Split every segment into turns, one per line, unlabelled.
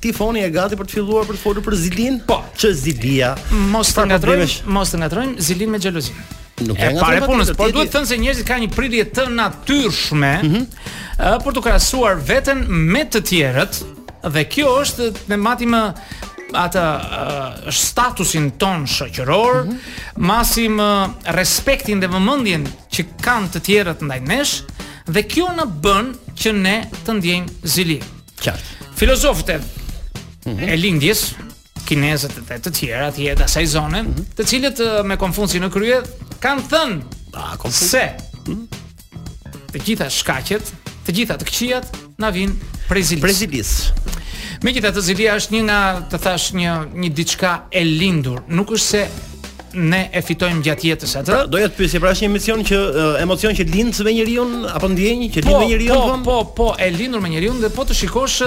Ti, Foni, e gati për të filluar për të folur për zilinë?
Po,
ç'është zilia.
Mos të ngatrojmë, mos të ngatrojmë zilinë me xhelozinë.
Nuk
e pare punës, por duhet të thënë se njerëzit kanë një prirje të natyrshme
mm
-hmm. uh, për të krahasuar veten me të tjerët dhe kjo është ne matim atë uh, statusin tonë shoqëror,
mm -hmm.
masim uh, respektin dhe vëmendjen që kanë të tjerët ndaj nesh dhe kjo na bën që ne të ndjejmë zili.
Qartë.
Filozofët e mm -hmm. lindjes kinezët dhe të tjerë atje të asaj zone, mm -hmm. të cilët me Konfucin në krye kanë thënë
po, Konfuci.
Se mm -hmm. të gjitha shkaqet, të gjitha të këqijat na vijnë prej zilisë.
Prej zilisë.
Megjithatë zilia është një nga të thashë një një diçka e lindur, nuk është se ne e fitojmë gjatë jetës atë.
Pra, doja të pyesja pra është një emision që uh, emocion që lind me njeriun apo ndjenjë që lind
po,
me njeriun
po, po po e lindur me njeriun dhe po të shikosh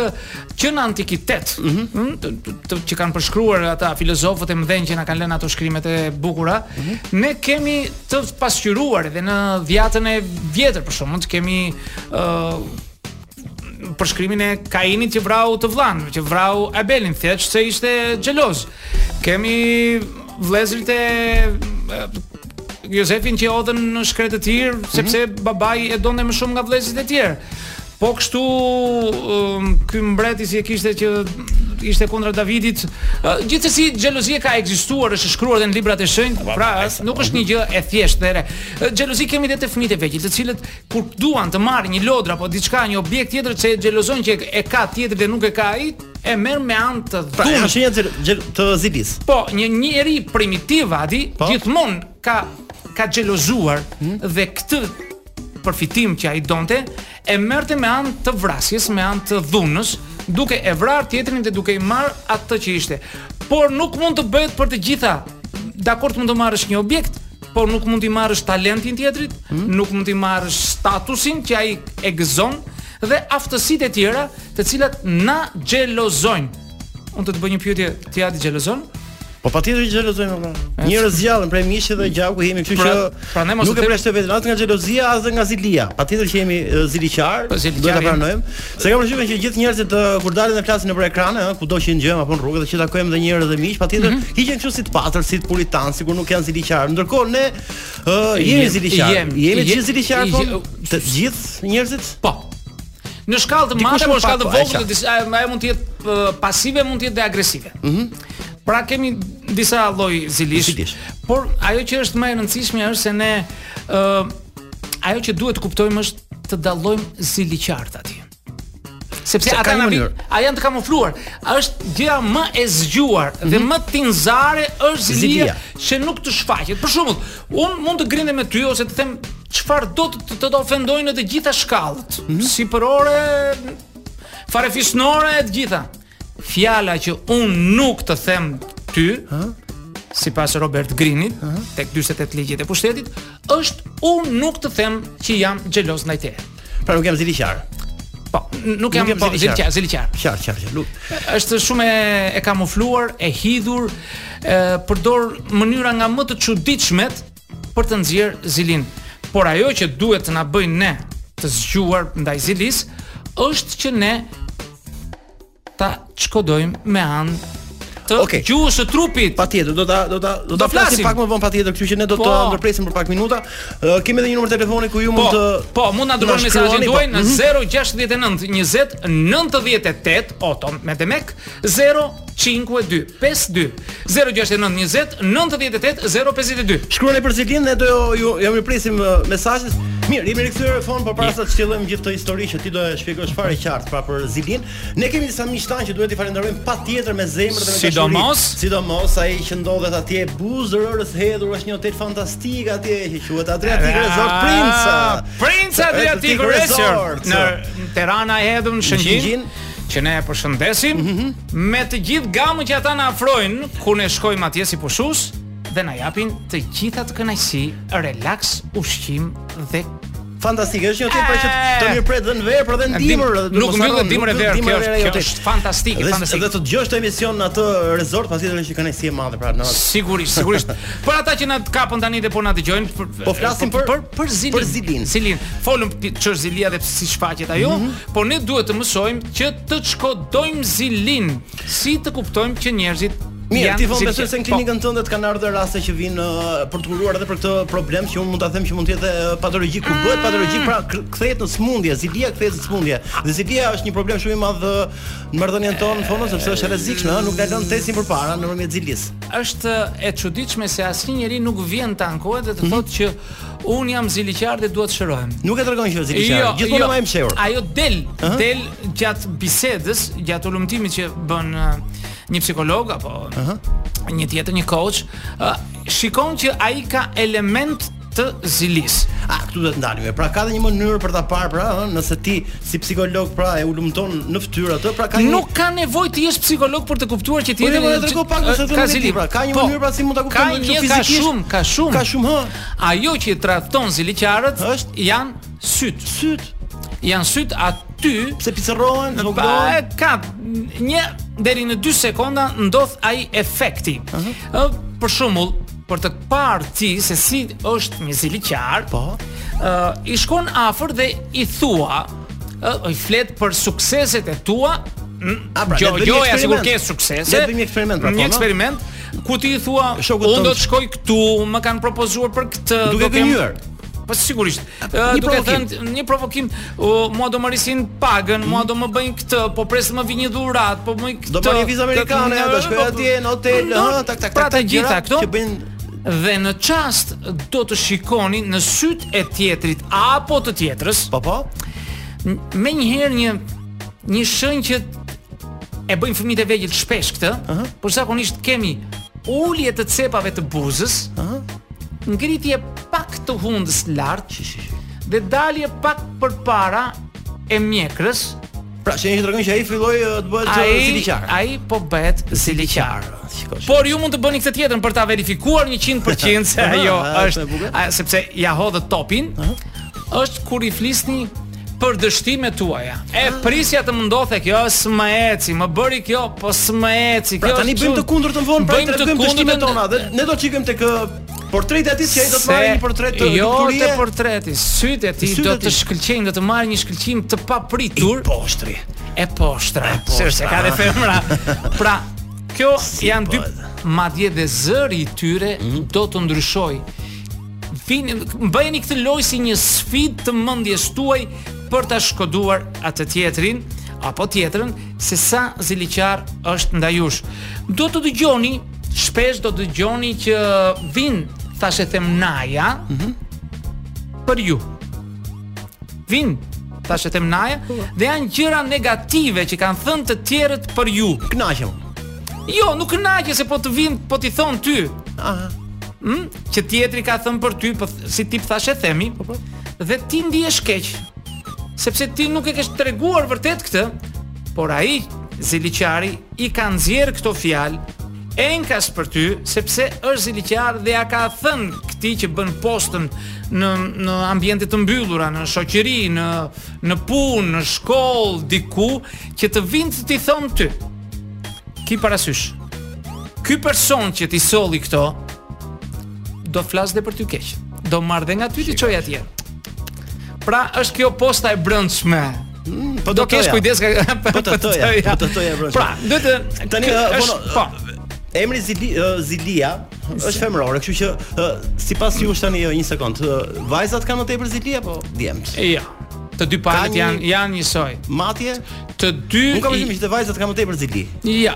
që në antikitet
mm
-hmm. të, të, të, që kanë përshkruar ata filozofët e mëdhenj që na kanë lënë ato shkrimet e bukura
mm -hmm.
ne kemi të pasqyruar edhe në Dhiatën e Vjetër për shembull kemi uh, përshkrimin e Kainit që vrau të vllanë, që vrau Abelin, thjesht se ishte xheloz. Kemi vëllezërit e Jozefit që e hodhën në shkretëtirë, mm -hmm. sepse babai e donte më shumë nga vëllezërit e tjerë. Po kështu um, ky mbreti si e kishte që ishte kundra Davidit. Uh, gjithsesi xhelozia ka ekzistuar, është shkruar edhe në librat e shenjtë, pra nuk është një gjë e thjeshtë. Xhelozi kemi edhe te fëmijët e vegjël, të cilët Kur duan të marrin një lodër apo diçka, një objekt tjetër që e xhelozojnë që e ka tjetri dhe nuk e ka ai, e merr me anë të dhunës.
Pra, është shenja të, të zilisë.
Po, një njeri primitiv, Adi,
po?
gjithmonë ka, ka xhelozuar hmm? dhe këtë përfitim që ai donte, e merrte me anë të vrasjes, me anë të dhunës, duke e vrarë tjetrin dhe duke i marrë atë që ishte. Por nuk mund të bëhet për të gjitha, dakord mund të marrësh një objekt, Po nuk mund t'i marrësh talentin tjetrit, hmm? nuk mund t'i marrësh statusin që ai e gëzon dhe aftësitë e tjera, të cilat na xhelozojnë. Dua të të bëj një pyetje, ti Adi xhelozon?
Po patjetër që xhelozojmë ata. Njerëz të gjallë prej mishi dhe gjaku jemi, kështu
pra,
që
pra,
nuk e përjashtoj veten as nga xhelozia as nga zilia. Patjetër që jemi ziliqarë,
po,
do ta pranojmë. Se kam përshtypjen që gjithë njerëzit kur dalin dhe flasin nëpër ekrane, ëh, kudo që ndeshemi apo në rrugë dhe që takojmë edhe njerëz dhe miq, patjetër
mm -hmm.
hiqen kështu si të pastër, si puritanë, sikur nuk janë ziliqarë. Ndërkohë ne ëh, jemi
ziliqarë.
Jemi,
jemi
gjithë
ziliqarë
po të gjithë njerëzit?
Po. Në shkallë të madhe, në shkallë të
po,
vogël, ajo mund të jetë pasive, mund të jetë dhe agresive. Ëh. Mm -hmm. Pra kemi disa lloj zilish,
zilish.
Por ajo që është më e rëndësishme është se ne ëh ajo që duhet të kuptojmë është të dallojmë ziliqarët aty. Sepse ata na
vin,
ata janë të kamufluar. Është gjëja më e zgjuar mm -hmm. dhe mhm. më tinzare është zilia që nuk të shfaqet. Për shembull, un mund të grindem me ty ose të them çfarë do të të, të ofendoj në të gjitha shkallët, mm -hmm. sipërore, farefisnore e të gjitha. Fjala që un nuk të them ty, ha? sipas Robert Greenit, uh -huh. tek 48 ligjet e pushtetit, është unë nuk të them që jam xheloz ndaj teje.
Pra nuk jam ziliqar.
Po, nuk jam po,
ziliqar,
ziliqar.
Qarë, qarë, qarë, nuk.
është shumë e, e kamufluar, e hidhur, e, përdor mënyra nga më të çuditshmet, për të nxjerrë zilinë. Por ajo që duhet të na bëjë ne të zgjuar ndaj zilisë është që ne ta çkodojmë me anë të
okay.
gjuhës së trupit.
Patjetër, do ta do ta do ta flasim pak më vonë patjetër, kështu që ne do të
po.
ndërpresim për pak minuta. Uh, kemi edhe një numër telefoni ku ju
po,
mund të
Po, mund na dërgoni mesazhin tuaj
po.
në 069 20 98 otom me demek 0 Cinque due, pesë dy zero gjashtë e nëntë njëzet nëntëdhjetë e tetë zero pesëdhjetë e dy.
Shkruani për zilinë dhe do ju ja, ju presim uh, mesazhet. Mirë, jemi rikthyer në Fonio, por para se të fillojmë gjithë këtë histori që ti do e shpjegosh fare qartë pra për zilinë, ne kemi disa miqtë tanë që duhet t'i falënderojmë patjetër me zemër dhe me dashuri.
Sidomos?
Sidomos ai që ndodhet atje buzë Rërës së Hedhur është një hotel fantastik atje që quhet Adriatic Ah, Resort Prince.
Prince Adriatic Adriatic Resort Resort. te Rana e Hedhun në Shëngjin.
Shëngjin.
që ne e përshëndesim mm -hmm. me të gjithë gamën që ata na ofrojnë kur ne shkojmë atje si pushues dhe na japin të gjitha të kënaqësi, relaks, ushqim dhe
fantastike. Është një hotel pra që të mirëpret dhe në verë, por dhe në dimër.
Nuk mbyllet dimër e verë, kjo është kjo është fantastike, fantastike.
Dhe të dëgjosh këtë emision në atë resort, pasi do të ishte kënaqësi e madhe pra në.
Sigurisht, sigurisht. Për ata që na kapën tani dhe po na dëgjojnë,
po flasim për
për zilinë.
Për zilinë.
Zilinë. Folëm ç'është zilia dhe si shfaqet ajo,
mm -hmm.
por ne duhet të mësojmë që të çkodojmë zilinë, si të kuptojmë që njerëzit
Mirë, ti
Ivon
besoj se në
po.
klinikën tënde të kanë ardhur raste që vijnë uh, për të kuruar edhe për këtë problem që unë mund ta them që mund të jetë uh, patologjik, ku bëhet patologji, pra kthehet në sëmundje, zilia kthehet në sëmundje. Dhe zilia është një problem shumë i madh uh, në marrëdhënien tonë, thonë sepse është e rrezikshme, nuk na lën të ecim përpara nëpërmjet zilisë.
është e çuditshme se asnjë njeri nuk vjen të ankohet dhe të
mhm.
thotë që un jam ziliqar dhe dua të shërohem.
Nuk e tregon që është ziliqar, jo, gjithmonë jo, mban e mshehur.
Ajo del, del gjatë bisedës, gjatë hulumtimit që bën një psikolog apo një tjetër, një coach, shikon që ai ka element të zilisë.
A këtu do të ndalemi. Pra ka dhe një mënyrë për ta parë pra, ëh, nëse ti si psikolog pra e hulumton në fytyrë atë, pra ka një
Nuk ka nevojë të jesh psikolog për të kuptuar që ti
Po jo, më trego pak nëse të
mund
të pra, ka një
po,
mënyrë pra si mund ta kuptoj
më
kështu fizikisht.
Ka shumë, ka shumë.
Ka shumë, ha.
Ajo që tradhton ziliqarët
është
janë sytë.
Sytë.
Janë sytë aty
pse picërrohen,
vogëlohen. Ka një deri në 2 sekonda ndodh ai efekti. Ëh, për shembull, për të parë ti se si është një ziliqar,
po,
uh, i shkon afër dhe i thua, uh, i flet për sukseset e tua, mm,
A pra,
jo, jo, ja
sikur
ke suksese.
Le të bëjmë një eksperiment pra.
Një
po,
eksperiment ku ti i thua, unë do të shkoj këtu, më kanë propozuar për këtë,
duke gënjyer.
Po sigurisht.
Një
duke thënë një provokim, o, mua do më rrisin pagën, mua do më bëjnë këtë, po pres të më vijë një dhuratë, po më këtë.
Do më një vizë amerikane, do shkoj po- atje në hotel,
ha,
tak tak tak.
Pra të gjitha këto
që bëjnë
dhe në çast do të shikoni në sytë e tjetrit apo të tjetrës.
Po po.
Menjëherë një një shenjë që e bëjnë fëmijët e vegjël shpesh këtë, uh -huh. por zakonisht kemi Ulje të cepave të buzës, Aha. ngritje pak të hundës lart dhe dalje pak përpara e mjekrës.
Pra, që një tregon që ai filloi të bëhet ziliqar.
Ai po bëhet ziliqar. Por ju mund të bëni këtë tjetrën për ta verifikuar 100% se ajo është, sepse ia hodhët topin. Është kur i flisni për dështimet tuaja. E ah. prisja të më ndodhte kjo, s'më eci, më bëri kjo, po s'më eci.
Pra,
kjo
pra
tani
bëjmë të kundërtën tonë, pra
i
tregojmë dështimet tona dhe ne do të shikojmë tek portreti i atij që ai do të marrë një portret të
jo të portreti, sytë e tij do të shkëlqejnë, do të marrë një shkëlqim të papritur.
E poshtri.
E poshtra. Sepse ka dhe femra. Pra, kjo janë dy madje dhe zëri i tyre
mhm.
do të ndryshojë Vini, bëjeni këtë lojë si një sfidë të mendjes tuaj për ta shkoduar atë tjetrin apo tjetrën se sa ziliqar është ndaj jush. Do të dëgjoni, shpesh do të dëgjoni që vijnë thashethemnaja. Mm
-hmm.
Për ju. Vijnë thashethemnaja po. dhe janë gjëra negative që kanë thënë të tjerët për ju.
Kënaqen.
Jo, nuk kënaqen se po të vijnë, po t'i thonë ty.
Aha.
Hm, që tjetri ka thënë për ty, po si tip thashethemi, po, po. dhe ti ndihesh keq. Sepse ti nuk e ke treguar vërtet këtë, por ai ziliqari i ka nxjerrë këto fjalë enkas për ty sepse është ziliqar dhe ia ka thënë këtij që bën postën në në ambiente të mbyllura, në shoqëri, në në punë, në shkollë, diku që të vijnë të t'i thonë ty. Ki parasysh. Ky person që t'i solli këto do flas dhe për ty keq. Do marr dhe nga ty t'i çoj atje. Pra është kjo posta e brendshme.
Mm, po
do kesh kujdes ka
postë. Postë e brendshme.
Pra, do të
tani
është
po. Emri Zili, uh, Zilia është femërore, kështu që uh, sipas jush tani jo, një sekond, uh, vajzat kanë më tepër zili apo djemtë?
Jo. Ja. Të dy palët janë janë njësoj.
Matje
Të dy
Unë kam përshtypjen që të vajzat kanë më tepër zili.
Ja.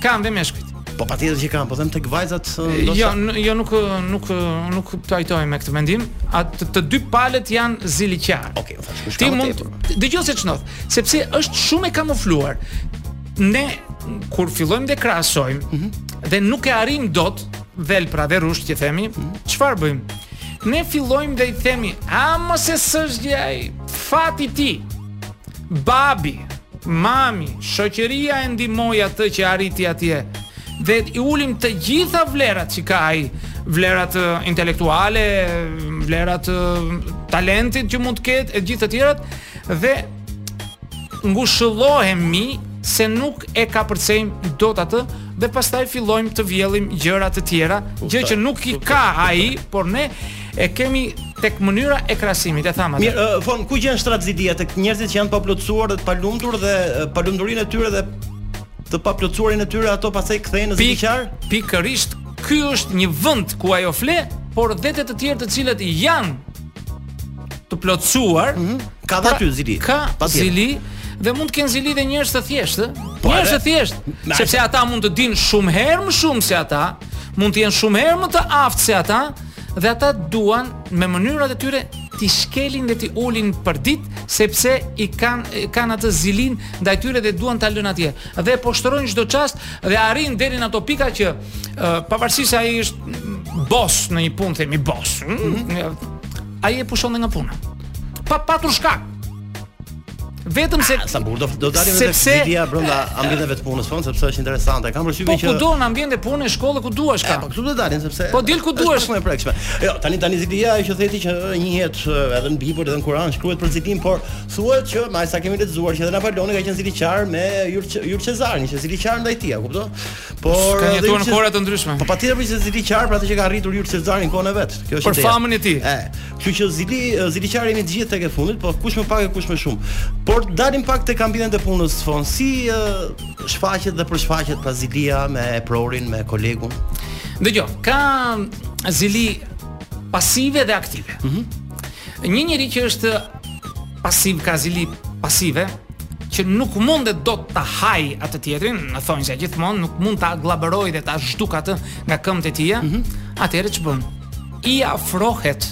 Kanë dhe meshkujt.
Po patjetër që kanë, po them tek vajzat ndoshta.
Jo, jo nuk nuk nuk pajtohem me këtë mendim. Ata të dy palët janë ziliqarë.
Okej, okay, thashë kush ka më tepër.
Dëgjo se ç'ndodh, sepse është shumë e kamufluar. Ne kur fillojmë dhe krahasojmë
mm -hmm.
dhe nuk e arrijmë dot dhelpra dhe rrushtë që themi,
mhm.
çfarë mm -hmm. bëjmë? Ne fillojmë dhe i themi, a mo se s'është gjë ai, fati i tij, Babi, mami, shoqëria e ndihmoi atë që arriti atje dhe i ulim të gjitha vlerat që ka ai, vlerat intelektuale, vlerat talentit që mund të ketë e të gjithë të tjerat dhe ngushëllohemi se nuk e kapërcejmë dot atë dhe pastaj fillojmë të vjellim gjëra të tjera, gjë që nuk i ka ai, por ne E kemi tek mënyra e krahasimit, e thamë.
Mirë, uh, Fon, ku gjen shtrat zilia tek njerëzit që janë të paplotësuar dhe të palumtur dhe palumturinë e tyre dhe të paplotësuarën e tyre ato pastaj kthehen në ziliqarë?
Pikërisht, ky është një vend ku ajo fle, por dhe te të tjerë të cilët janë të plotësuar, mm -hmm.
ka dhe prapë aty zili.
Ka
pa
zili dhe mund të kenë zili dhe njerëz të thjeshtë,
po
njerëz të thjeshtë, sepse ata mund të dinë shumë herë më shumë se ata, mund të jenë shumë herë më të aftë se ata dhe ata duan me mënyrat e tyre t'i shkelin dhe t'i ulin përditë sepse i kanë kanë atë zilinë ndaj tyre dhe duan ta lënë atje. Dhe e poshtërojnë çdo çast dhe arrin deri në ato pika që uh, pavarësisht se ai është boss në një punë themi boss. Mm -hmm. Ai e pushon nga puna. Pa patur shkak. Vetëm se ah,
sa burdo do të dalim edhe
te
zilia brenda ambienteve të punës Fon sepse është interesante. Kam përshtypjen po, që
Po kudo në ambiente punë, shkollë ku duash ka.
Po këtu do të dalim sepse
Po dil ku duash.
Është më e prekshme. Jo, tani tani Zilia që thotë që një jetë edhe në Bibël edhe në Kur'an shkruhet për zilinë, por thuhet që me sa kemi lexuar që edhe Napoleoni ka qenë ziliqar me Jul Cezarin, që ziliqar ndaj tij, kupton? Por
ka jetuar në kohëra të ndryshme.
Po patjetër që ziliqar për atë që ka arritur Jul Cezari në kohën e vet. Kjo është
për famën e tij.
Ë, kështu që zili ziliqarë jemi të gjithë tekefundit, po kush më pak e kush më shumë. Por dalim pak tek ambientet e punës Fon, si shfaqet dhe përshfaqet pra zilia me eprorin, me kolegun.
Dëgjo, ka zili pasive dhe aktive. Mhm. Mm një njeri që është pasiv ka zili pasive që nuk mundet dot ta hajë atë tjetrin, në thonjëza gjithmonë nuk mund ta gllabërojë dhe ta zhdukë atë nga këmbët e tija, mm -hmm. atëherë ç'bën? I afrohet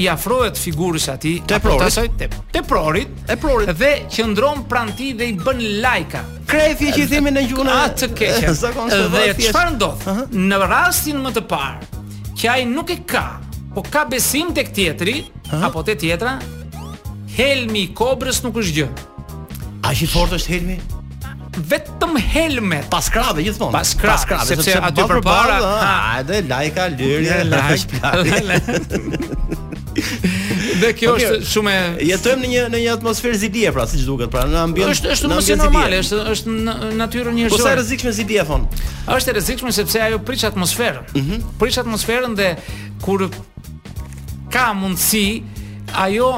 i afrohet figurës atij të
eprorit
të, te
eprorit eprorit
dhe qëndron pranë tij dhe i bën lajka
krefi që i themi në gjuhën
atë të keqe dhe çfarë ndodh uh -huh. në rastin më të parë që ai nuk e ka po ka besim tek tjetri apo te tjetra, helmi i kobrës nuk është gjë.
Aq i fortë është helmi?
vetëm helme
pas krahëve gjithmonë
pas krahëve, pas krahëve
sepse,
sepse
aty
përpara
hajde lajka lirë lajka
Dhe kjo
po
është shumë
jetojmë në një në një atmosferë zilie pra siç duket pra në ambient
është është më
si
normale është është në natyrën njerëzore.
Po sa e rrezikshme zilia thonë.
Është e rrezikshme sepse ajo prish atmosferën.
Mm -hmm.
Prish atmosferën dhe kur Ka mundësi ajo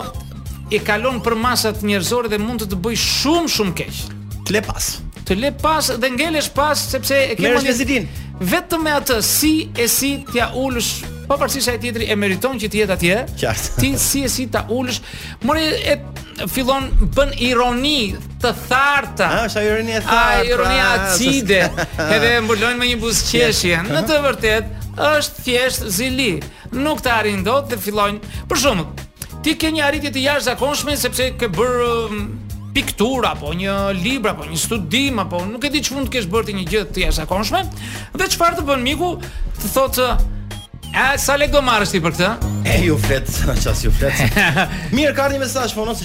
i kalon përmasat njerëzore dhe mund të të bëjë shumë shumë keq.
Të le pas.
Të le pas dhe ngelesh pas sepse e ke mendjen.
Merresh
Vetëm me atë si e si t'ia ulësh pavarësisht se ai tjetri e meriton që të jetë atje.
Qartë.
Ti si e si ta ulësh, more e fillon bën ironi të tharta.
Ah, është ironi e thartë.
Ah,
ironi
acide. Edhe e mbulojnë me një buzëqeshje. Në të vërtetë, është thjesht zili, nuk ta arrin dot dhe fillojnë, për shembull, ti ke një arritje të jashtëzakonshme sepse ke bërë um, pikturë apo një libër apo një studim apo nuk e di ç'mund të kesh bërë ti një gjë të jashtëzakonshme dhe çfarë të bën miku të thotë A sa lekë do marrësh ti për këtë?
E ju flet, ças ju flet. Mirë, ka një mesazh
po mos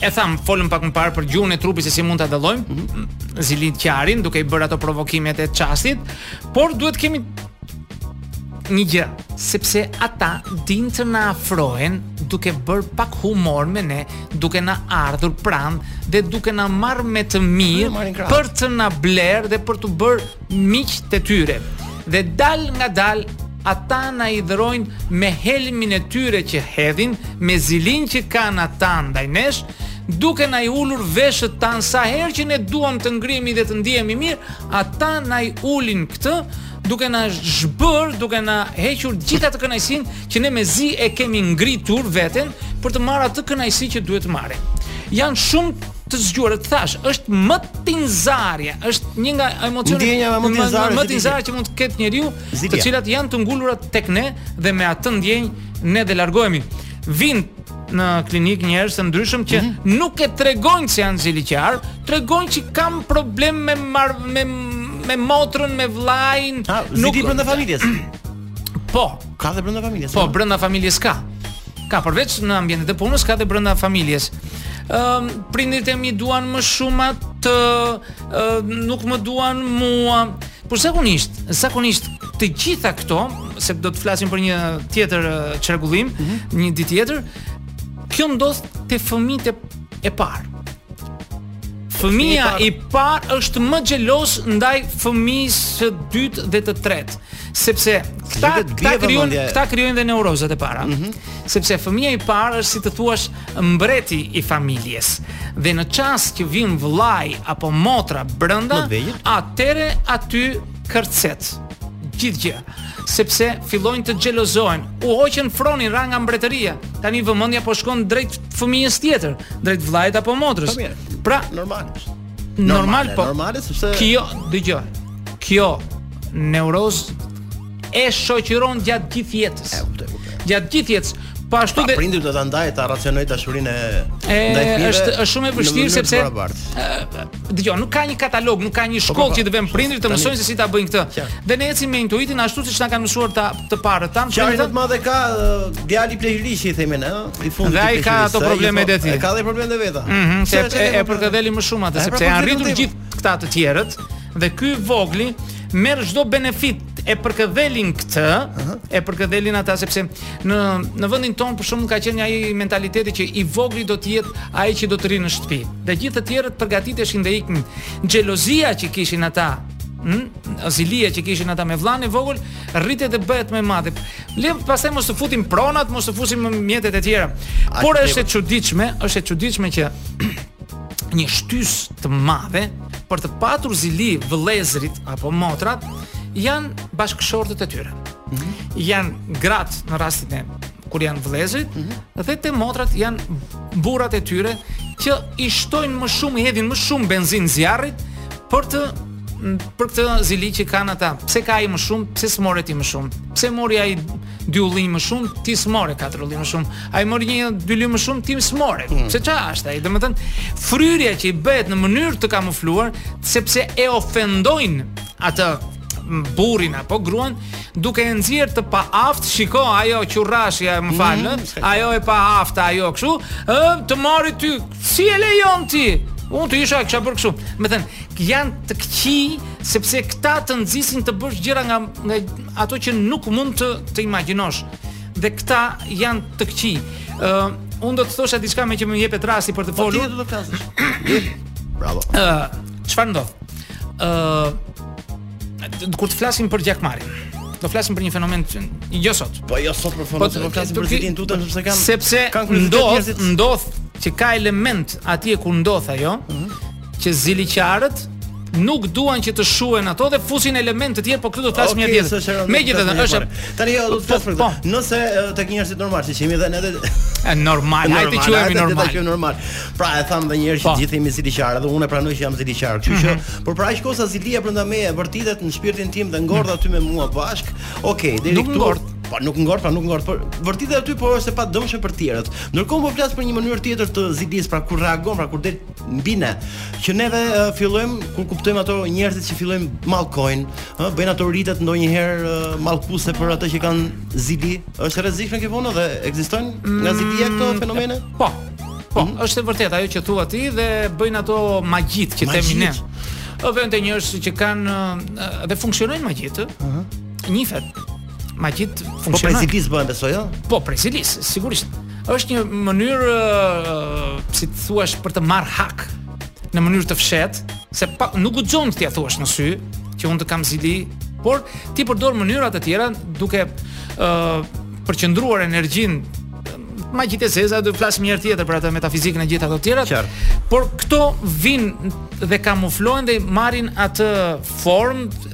E thamë, folëm pak më parë për gjuhën e trupit se si mund ta dallojmë mm -hmm. ziliqarin duke i bërë ato provokimet e çastit, por duhet të kemi një gjë, sepse ata dinë të na afrohen duke bërë pak humor me ne, duke na ardhur pranë dhe duke na marrë me të mirë për të na blerë dhe për t'u bërë miq të tyre. Dhe dalëngadalë Ata na hidhërojnë me helmin e tyre që hedhin, me zilinë që kanë ata ndaj nesh, duke na i ulur veshët tanë sa herë që ne duam të ngrihemi dhe të ndihemi mirë, ata na i ulin këtë duke na zhbërë, duke na hequr gjithë atë kënaqësinë që ne mezi e kemi ngritur veten për të marrë atë kënaqësi që duhet të marrim. Janë shumë të zgjuar, të thashë, është më tinzarja, është një nga emocionet
më tinzare
që mund të ketë njeriu, të cilat janë të ngulura tek ne dhe me atë ndjenjë ne dhe largohemi. Vijnë në klinikë njerëz të ndryshëm që
mm -hmm.
nuk e tregojnë se janë ziliqarë, tregojnë që kanë problem me mar me me motrën, me vëllain,
nuk di brenda familjes.
Po,
ka dhe brenda familjes.
Po, brenda familjes ka. Ka përveç në ambientet e punës, ka dhe brenda familjes um, prindit e mi duan më shumë atë, uh, nuk më duan mua. Por zakonisht, zakonisht të gjitha këto, se do të flasim për një tjetër çrregullim, mm -hmm. një ditë tjetër, kjo ndodh te fëmijët e parë.
Fëmija i
parë është më xheloz ndaj fëmijës së dytë dhe të tretë, sepse këta këta krijojnë këta krijojnë dhe neurozat e para. Mm -hmm. Sepse fëmija i parë është si të thuash mbreti i familjes. Dhe në çast që vin vëllai apo motra brenda, atëherë aty kërcet gjithë gjëja sepse fillojnë të xhelozohen. U hoqën fronin ra nga mbretëria. Tani vëmendja po shkon drejt fëmijës tjetër, drejt vëllait apo motrës.
Po
pra,
normal është.
Normal,
normal
po.
Normal është sepse
kjo, dëgjo. Kjo neurozë e shoqëron gjatë gjithë jetës. Gjatë gjithë jetës. Po ashtu dhe
prindi do ta ndajë ta racionojë dashurinë e ndaj fëmijëve.
Është është shumë e vështirë sepse dëgjo, nuk ka një katalog, nuk ka një
po, po,
shkollë
po.
që të
venë
prindërit të mësojnë se si ta bëjnë këtë. Dhe ne ecim me intuitin ashtu siç na kanë mësuar ta të parët
tanë.
Çfarë
më të madhe ka djali plehërishti i themin, ëh, i fundit.
Dhe ai ka ato problemet e tij.
Ka dhe probleme të veta.
Mhm, se e përkëdhelin më shumë atë sepse janë rritur gjithë këta të tjerët. Dhe ky i vogli merr çdo benefit e përkëdhelin këtë, uh -huh. e përkëdhelin ata sepse në në vendin tonë për shkak se ka qenë ai mentaliteti që i vogli do të jetë ai që do të rrijë në shtëpi. Dhe gjithë të tjerët përgatiteshin dhe iknin. Xhelozia që kishin ata hm, zilia që kishin ata me vllanë e vogël, rritet dhe bëhet më e madhe. Le pastaj mos të futim pronat, mos të fusim mjetet e tjera. Por është e çuditshme, është e çuditshme që një shtysë të madhe për të patur zili vëllezërit apo motrat janë bashkëshortët e tyre. Mm -hmm. Janë gratë në rastin kur janë vëllezërit mm -hmm. dhe te motrat janë burrat e tyre që i shtojnë më shumë, i hedhin më shumë benzinë zjarrit për të për këtë zili që kanë ata. Pse ka ai më shumë? Pse s'more ti më shumë? Pse mori ai dy ullinj më shumë, ti s'more katër ullinj më shumë. Ai mori një dy ullinj më shumë, ti s'more. Mm. Se ç'a është ai? Domethënë, fryrja që i bëhet në mënyrë të kamufluar, sepse e ofendojnë atë burrin apo gruan duke e nxjerr të paaft, shiko ajo qurrashja, më fal, mm, ajo e paaft, ajo kështu, ë të marrë ty, si e lejon ti? Unë të isha kisha bër kështu. Me thënë, janë të këqi, sepse këta të nxisin të bësh gjëra nga, nga ato që nuk mund të të imagjinosh. Dhe këta janë të këqij. Ë, uh, unë do të thosha diçka meqë më jepet rasti për të
po,
folur.
do të flasësh. Bravo.
Ë, uh, çfarë ndodh? Ë, uh, kur të flasim për gjakmarrjen. Do flasim për një fenomen që jo sot.
Po jo sot për fenomen, po, po flasim për zilinë tutje sepse kanë
sepse
kanë
ndodh, ndodh që ka element atje ku ndodh ajo. Mm -hmm. që ziliqarët nuk duan që të shuhen ato dhe fusin elementë të tjerë, po këtu do të flas një tjetër. Megjithatë, është
tani jo, do të flas për këtë. Nëse tek njerëzit normal, siç jemi dhe ne edhe
e normal, hajt të quhemi
normal. Hajt të
normal.
Pra e tham edhe një herë që
po.
gjithë jemi ziliqarë dhe unë e pranoj që jam ziliqare. Kështu që mhm. por për aq kohë sa zilia brenda meje vërtitet në shpirtin tim dhe ngordh mhm. aty me mua bashk. Okej, deri këtu.
Nuk ngordh
po nuk ngordh, po nuk ngordh, por vërtitet aty po është e padëmshme për të tjerët. Ndërkohë po flas për një mënyrë tjetër të zilisë, pra kur reagon, pra kur del mbi ne. Që neve uh, fillojmë kur kuptojmë ato njerëzit që fillojnë mallkojnë, ë bëjnë ato ritet ndonjëherë uh, mallkuese për ato që kanë zili. Është e rrezikshme kjo Vona dhe ekzistojnë mm, nga zilia këto fenomene?
Po. Po, mm -hmm. është e vërtetë ajo që thua ti dhe bëjnë ato magjit që themi ne.
Ëh
vënë te njerëz që kanë dhe funksionojnë magjit, ëh. Uh -huh. Nifet. Magjit
po
funksionon.
Po prej zilisë bëhen besoj, jo?
Po prej zilisë, sigurisht. Është një mënyrë si të thuash për të marr hak në mënyrë të fshehtë, se pa, nuk guxon t'ia thuash në sy që unë të kam zili, por ti përdor mënyra të tjera duke ë uh, përqendruar energjinë magjitë e zeza, do të flasim një herë tjetër për atë metafizikën e gjitha ato tjera. Por këto vin dhe kamuflohen dhe marrin atë formë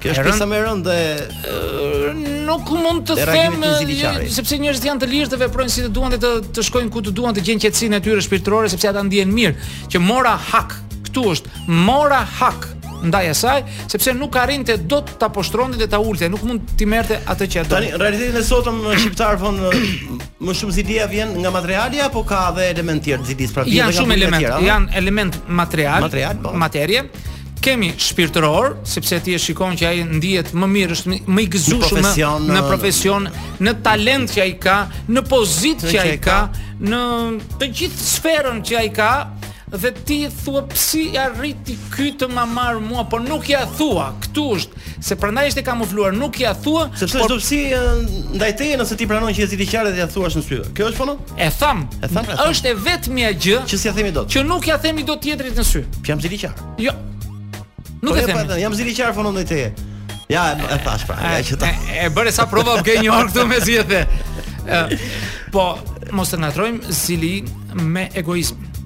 Kjo është pjesa më e rëndë
nuk mund të them sepse njerëzit janë të lirë të veprojnë si të duan dhe të të shkojnë ku të duan të gjejnë qetësinë e tyre shpirtërore sepse ata ndjehen mirë që mora hak këtu është mora hak ndaj asaj, sepse nuk arrinte dot ta poshtronte dhe ta ulte, nuk mund t'i merrte atë që do.
Tani në realitetin e sotëm shqiptar Vona më shumë zilia vjen nga materiali apo ka edhe element tjetër zilisë pra vjen nga
shumë element, janë element material,
material, po.
materie. kemi shpirtëror, sepse ti e shikon që ai ndihet më mirë, është më i gëzuar në, në profesion, në talent që ai ka, në pozitë që ai ka, në të gjithë sferën që ai ka, dhe ti thua pse arriti ky të ma marr mua, por nuk ja thua. Ktu është Se prandaj është e kamufluar, nuk ia thua,
sepse
por...
është dobësi ndaj teje nëse ti pranon që je ziliqar dhe ia thua në sy. Kjo është Fono?
E tham.
E tham.
Është e vetmja gjë
që s'ia themi dot.
Që nuk ia themi dot tjetrit në sy.
Që jam ziliqar.
Jo. Nuk
po
e
them. Jam ziliqar Fono ndaj teje. Ja, e thash pra, ja që ta thashë.
E, e bëre sa prova ke një orë këtu mezi e the. Po, mos e ngatërrojmë zili me egoizëm.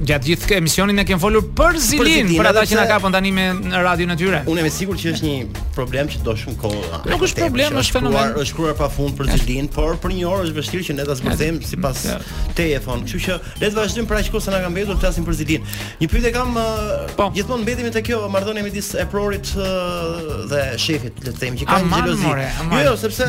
gjatë gjithë emisionit ne kem folur për zilinë,
për,
për ata që na kapën tani me në radion e tyre.
Unë jam i sigurt që është një problem që do shumë kohë.
Ah, Nuk është problem, është fenomen.
Është shkruar pa fund për zilinë, por për një orë është vështirë që ne ta zbërthejmë sipas
teje
Fono. Kështu që le të vazhdojmë për aq kohë sa na ka mbetur të flasim për zilinë. Një pyetje kam ah,
po.
gjithmonë mbetemi te kjo marrëdhënie midis eprorit ah, dhe shefit, le të themi që ka xhelozi. Jo, jo, sepse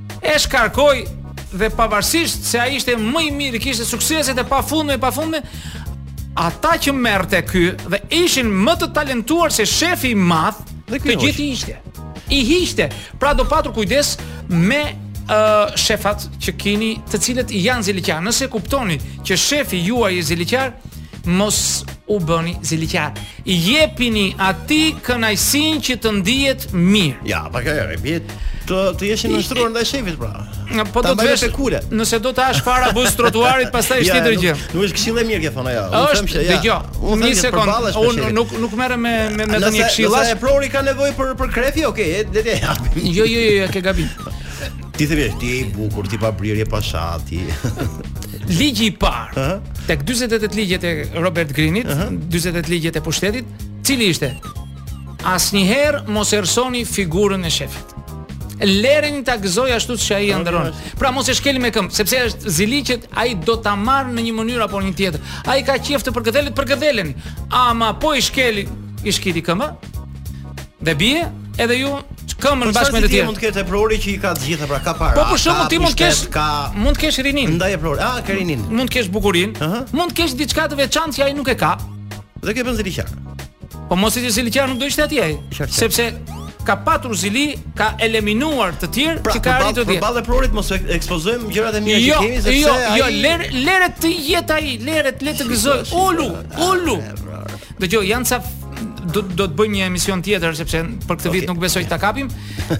E shkarkoi dhe pavarësisht se ai ishte më i miri, kishte suksese të pafundme, pafundme, ata që merrte ky dhe ishin më të talentuar se shefi i madh, të gjithë i hiqte, i hiqte. Pra do patur kujdes me uh, shefat që keni, të cilët janë ziliqarë. Nëse kuptoni që shefi juaj është ziliqar, mos u bëni ziliqarë. Jepini atij kënaqësinë që të ndihet mirë.
Ja, pa ka e pjet. Të të jesh i nënshtruar ndaj shefit pra.
Në po do të vesh
kule.
Nëse do të hash fara buzë trotuarit, pastaj është tjetër gjë.
Nuk është këshillë e mirë kjo Fono, jo. Unë them se ja.
Dëgjo.
Unë
një
sekondë.
Unë nuk nuk merrem me me me
tani
këshilla.
Nëse eprori ka nevojë për për krefi, okay, le të japim.
Jo, jo, jo, ke gabim.
Ti thëve, ti je i bukur, ti pa brirje pa shati.
ligji i parë.
Uh -huh.
Tek 48 ligjet e Robert Greenit, uh -huh. 48 ligjet e pushtetit, cili ishte? Asnjëherë mos errësoni figurën e shefit. Lereni ta gëzojë ashtu siç ai ëndrron. Pra mos e shkelni me këmbë, sepse është zili që ai do ta marrë në një mënyrë apo një tjetër. Ai ka qejf të përkëdhelet, përkëdheleni. Ama po i shkeli, i shkiti këmba, Dhe bie edhe ju këmbën bashkë me të tjerë.
Mund të ketë eprori që i ka të gjitha, pra ka para.
Po për
shkakun
ti mund të kesh
ka
mund të kesh rininë.
Ndaj eprorit. Ah, ka rininë.
Mund të kesh bukurinë.
Uh -huh.
Mund të kesh diçka të veçantë që ai nuk e ka.
Dhe e bën ziliqar.
Po mos ishte ziliqar nuk do ishte atje ai. Sepse ka patur zili, ka eliminuar të tjerë
pra,
që ka arritur atje.
Përballë eprorit mos ekspozojmë gjërat e mira
jo,
që kemi sepse
jo, jo
ai
Jo, jo, lere të jetë ai, lere të le të gëzojë. Ulu, ulu. Dëgjo, janë ca do do të bëjmë një emision tjetër sepse për këtë okay.
vit
nuk besoj ta kapim,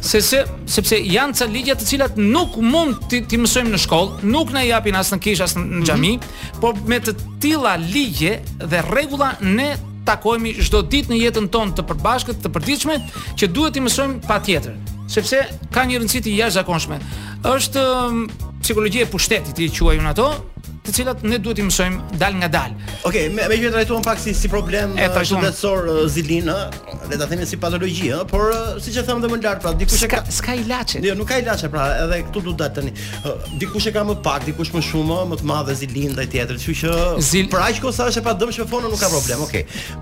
se se sepse janë ca ligje të cilat nuk mund t'i t'i mësojmë në shkollë, nuk na i japin as në kishë as në mhm. xhami, mm -hmm. por me të tilla ligje dhe rregulla ne takohemi çdo ditë në jetën tonë të përbashkët, të përditshme, që duhet t'i mësojmë patjetër, sepse ka një rëndësi të jashtëzakonshme. Është psikologjia e pushtetit, i quajnë ato, të cilat ne duhet t'i mësojmë dal nga dal.
Okej, okay, me, meqë trajtuam pak si si problem
e trajtuam
shëndetësor zilinë, le ta themi si patologji, ëh, por siç e thamë dhe më lart, pra dikush e ka
s'ka ilaçe.
Jo, nuk ka ilaçe, pra edhe këtu duhet të dalim tani. Dikush e ka më pak, dikush më shumë, më të madhe zilinë ndaj tjetrit, kështu që
Zil...
për aq kohë sa është e padëmshme Fono nuk ka problem,
okej. Okay.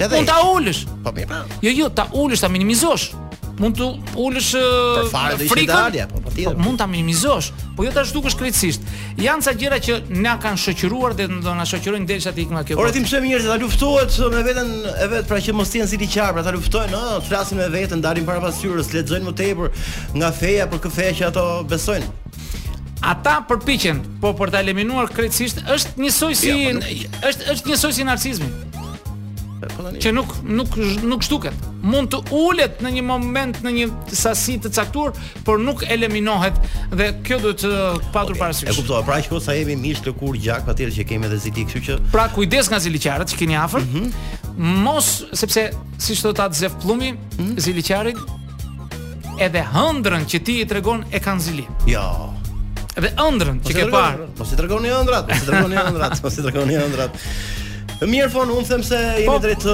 Edhe
mund ta ulësh.
Po mirë. Po.
Jo, jo, ta ulësh, ta minimizosh. Mund të ulësh frikën.
Po, po, po,
mund ta minimizosh, po jo ta zhdukësh krejtësisht. Janë ca gjëra që na kanë shoqëruar dhe do na shoqërojnë derisa të ikim nga kjo. Por
ti mëshon njerëzit të luftohet me veten e vet, pra që mos të jenë ziliqarë, pra ta luftojnë, ëh, të flasin me veten, dalin para pasqyrës, lexojnë më tepër nga feja për atë fe që ato besojnë.
Ata përpiqen, po për ta eliminuar krejtësisht është njësoj si
ja, po
është është njësoj si narcizmi.
Po
që nuk nuk nuk zhduket. Mund të ulet në një moment në një sasi të caktuar, por nuk eliminohet dhe kjo duhet të patur
okay.
parasysh.
E kuptova, pra që sa jemi mish, lëkurë, gjak patjetër që kemi edhe zili, kështu që
Pra kujdes nga ziliqarët që keni afër.
Mm -hmm.
Mos sepse siç thotë atë Zef Pllumi,
mm -hmm.
ziliqarit Edhe ëndrrën që ti i tregon e kanë zili.
Jo.
Edhe ëndrrën që ke parë.
Mos i tregoni ëndrrat, mos i tregoni ëndrrat, mos i tregoni ëndrrat. Mirë Fon, unë them se jemi
po,
drejt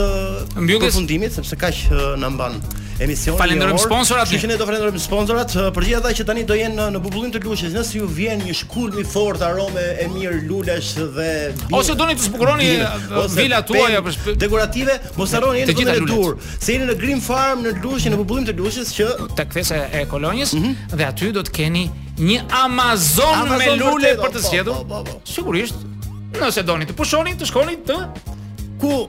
përfundimit sepse kaq na mban emisioni.
Falenderojmë sponsorat.
Kishën ne do falenderojmë sponsorat për gjithë ata që tani do jenë në Bubullimë të Lushnjës. Nëse ju vjen një shkulm i fortë arome e mirë lulash dhe
ose doni të zbukuroni vilat tuaja apo
dekorative, Mos harroni jeni në tur, se jeni në Green Farm në Lushnjë, në Bubullimë të Lushnjës që
tek fesa e kolonjës
mm -hmm.
dhe aty do të keni një Amazon,
Amazon
me
lule
për të zgjedhur.
Po, po, po,
Sigurisht, nëse doni të pushoni, të shkoni te
ku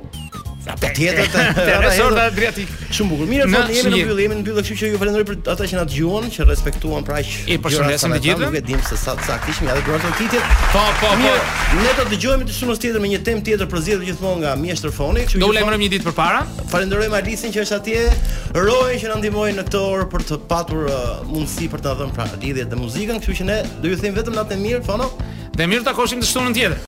Patjetër
te Resort Adriatik.
Shumë bukur. Mirë, po jemi në mbyllje, jemi në mbyllje, kështu që ju falenderoj për ata që na dëgjuan, që respektuan pra që
I përshëndesim të gjithë.
Nuk e dim se sa sa kishim edhe gruan titjet.
Po, po, po.
Ne do të dëgjohemi të shtunën tjetër me një temë tjetër përzgjedhur gjithmonë nga mjeshtër Foni. Që
do lajmërojmë një ditë përpara.
Falenderojmë Alisin që është atje, Rojen që na ndihmoi në këtë orë për të patur uh, mundësi për të dhënë pra lidhjet dhe muzikën, kështu që ne do ju them vetëm natën e mirë, Fono.
Dhe mirupafshim të shtunën tjetër.